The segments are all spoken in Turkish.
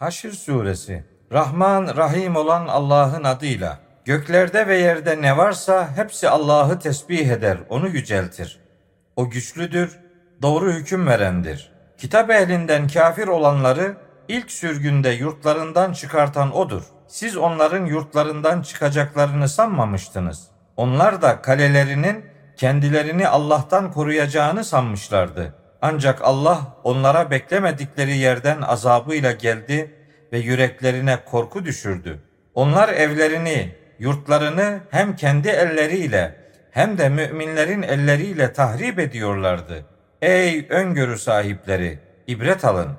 Haşr suresi Rahman Rahim olan Allah'ın adıyla göklerde ve yerde ne varsa hepsi Allah'ı tesbih eder, onu yüceltir. O güçlüdür, doğru hüküm verendir. Kitap ehlinden kafir olanları ilk sürgünde yurtlarından çıkartan odur. Siz onların yurtlarından çıkacaklarını sanmamıştınız. Onlar da kalelerinin kendilerini Allah'tan koruyacağını sanmışlardı. Ancak Allah onlara beklemedikleri yerden azabıyla geldi ve yüreklerine korku düşürdü. Onlar evlerini, yurtlarını hem kendi elleriyle hem de müminlerin elleriyle tahrip ediyorlardı. Ey öngörü sahipleri, ibret alın.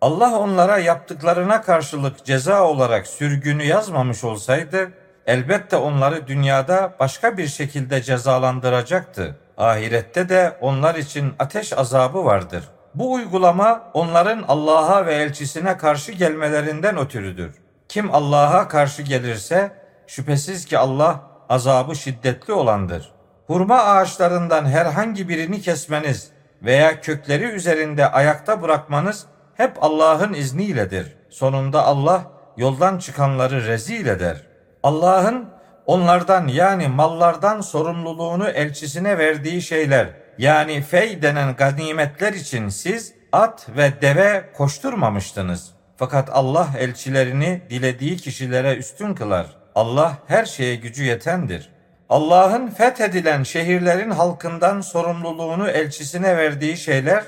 Allah onlara yaptıklarına karşılık ceza olarak sürgünü yazmamış olsaydı, elbette onları dünyada başka bir şekilde cezalandıracaktı. Ahirette de onlar için ateş azabı vardır. Bu uygulama onların Allah'a ve elçisine karşı gelmelerinden ötürüdür. Kim Allah'a karşı gelirse şüphesiz ki Allah azabı şiddetli olandır. Hurma ağaçlarından herhangi birini kesmeniz veya kökleri üzerinde ayakta bırakmanız hep Allah'ın izniyledir. Sonunda Allah yoldan çıkanları rezil eder. Allah'ın onlardan yani mallardan sorumluluğunu elçisine verdiği şeyler yani fey denen ganimetler için siz at ve deve koşturmamıştınız. Fakat Allah elçilerini dilediği kişilere üstün kılar. Allah her şeye gücü yetendir. Allah'ın fethedilen şehirlerin halkından sorumluluğunu elçisine verdiği şeyler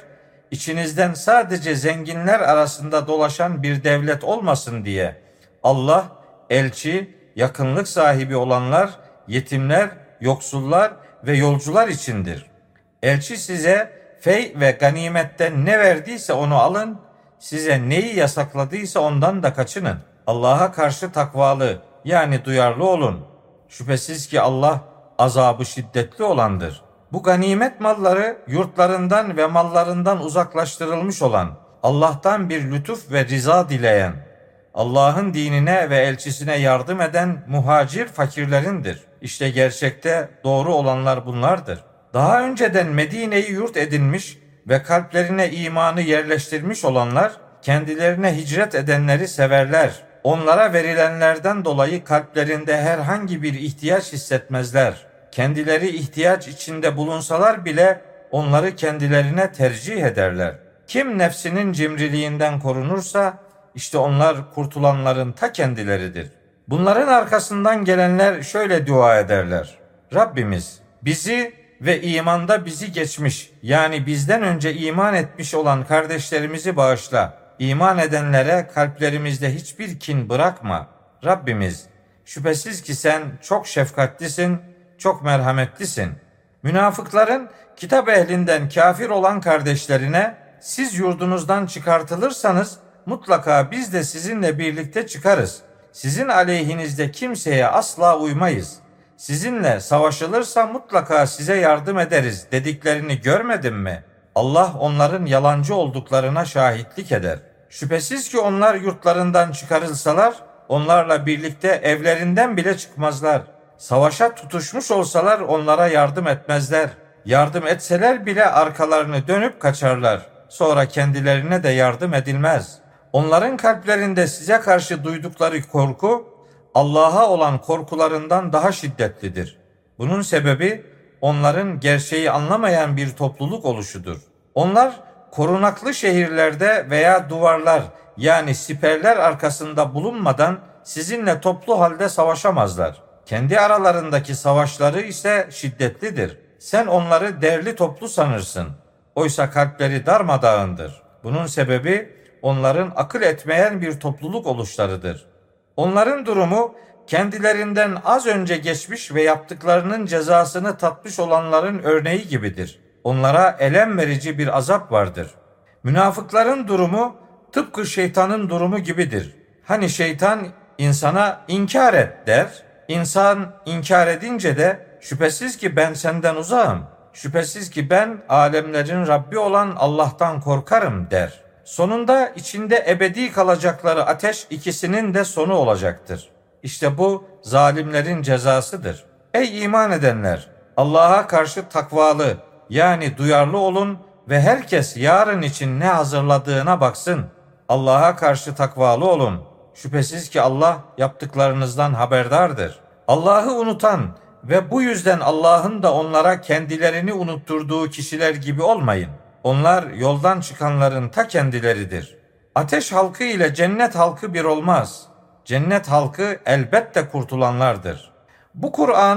içinizden sadece zenginler arasında dolaşan bir devlet olmasın diye Allah elçi, yakınlık sahibi olanlar, yetimler, yoksullar ve yolcular içindir. Elçi size fey ve ganimetten ne verdiyse onu alın, size neyi yasakladıysa ondan da kaçının. Allah'a karşı takvalı yani duyarlı olun. Şüphesiz ki Allah azabı şiddetli olandır. Bu ganimet malları yurtlarından ve mallarından uzaklaştırılmış olan, Allah'tan bir lütuf ve riza dileyen, Allah'ın dinine ve elçisine yardım eden muhacir fakirlerindir. İşte gerçekte doğru olanlar bunlardır. Daha önceden Medine'yi yurt edinmiş ve kalplerine imanı yerleştirmiş olanlar kendilerine hicret edenleri severler. Onlara verilenlerden dolayı kalplerinde herhangi bir ihtiyaç hissetmezler. Kendileri ihtiyaç içinde bulunsalar bile onları kendilerine tercih ederler. Kim nefsinin cimriliğinden korunursa işte onlar kurtulanların ta kendileridir. Bunların arkasından gelenler şöyle dua ederler. Rabbimiz bizi ve imanda bizi geçmiş yani bizden önce iman etmiş olan kardeşlerimizi bağışla. İman edenlere kalplerimizde hiçbir kin bırakma. Rabbimiz şüphesiz ki sen çok şefkatlisin, çok merhametlisin. Münafıkların kitap ehlinden kafir olan kardeşlerine siz yurdunuzdan çıkartılırsanız mutlaka biz de sizinle birlikte çıkarız. Sizin aleyhinizde kimseye asla uymayız. Sizinle savaşılırsa mutlaka size yardım ederiz dediklerini görmedin mi? Allah onların yalancı olduklarına şahitlik eder. Şüphesiz ki onlar yurtlarından çıkarılsalar onlarla birlikte evlerinden bile çıkmazlar. Savaşa tutuşmuş olsalar onlara yardım etmezler. Yardım etseler bile arkalarını dönüp kaçarlar. Sonra kendilerine de yardım edilmez. Onların kalplerinde size karşı duydukları korku Allah'a olan korkularından daha şiddetlidir. Bunun sebebi onların gerçeği anlamayan bir topluluk oluşudur. Onlar korunaklı şehirlerde veya duvarlar yani siperler arkasında bulunmadan sizinle toplu halde savaşamazlar. Kendi aralarındaki savaşları ise şiddetlidir. Sen onları derli toplu sanırsın. Oysa kalpleri darmadağındır. Bunun sebebi onların akıl etmeyen bir topluluk oluşlarıdır. Onların durumu kendilerinden az önce geçmiş ve yaptıklarının cezasını tatmış olanların örneği gibidir. Onlara elem verici bir azap vardır. Münafıkların durumu tıpkı şeytanın durumu gibidir. Hani şeytan insana inkar et der. İnsan inkar edince de şüphesiz ki ben senden uzağım. Şüphesiz ki ben alemlerin Rabbi olan Allah'tan korkarım der. Sonunda içinde ebedi kalacakları ateş ikisinin de sonu olacaktır. İşte bu zalimlerin cezasıdır. Ey iman edenler! Allah'a karşı takvalı yani duyarlı olun ve herkes yarın için ne hazırladığına baksın. Allah'a karşı takvalı olun. Şüphesiz ki Allah yaptıklarınızdan haberdardır. Allah'ı unutan ve bu yüzden Allah'ın da onlara kendilerini unutturduğu kişiler gibi olmayın. Onlar yoldan çıkanların ta kendileridir. Ateş halkı ile cennet halkı bir olmaz. Cennet halkı elbette kurtulanlardır. Bu Kur'an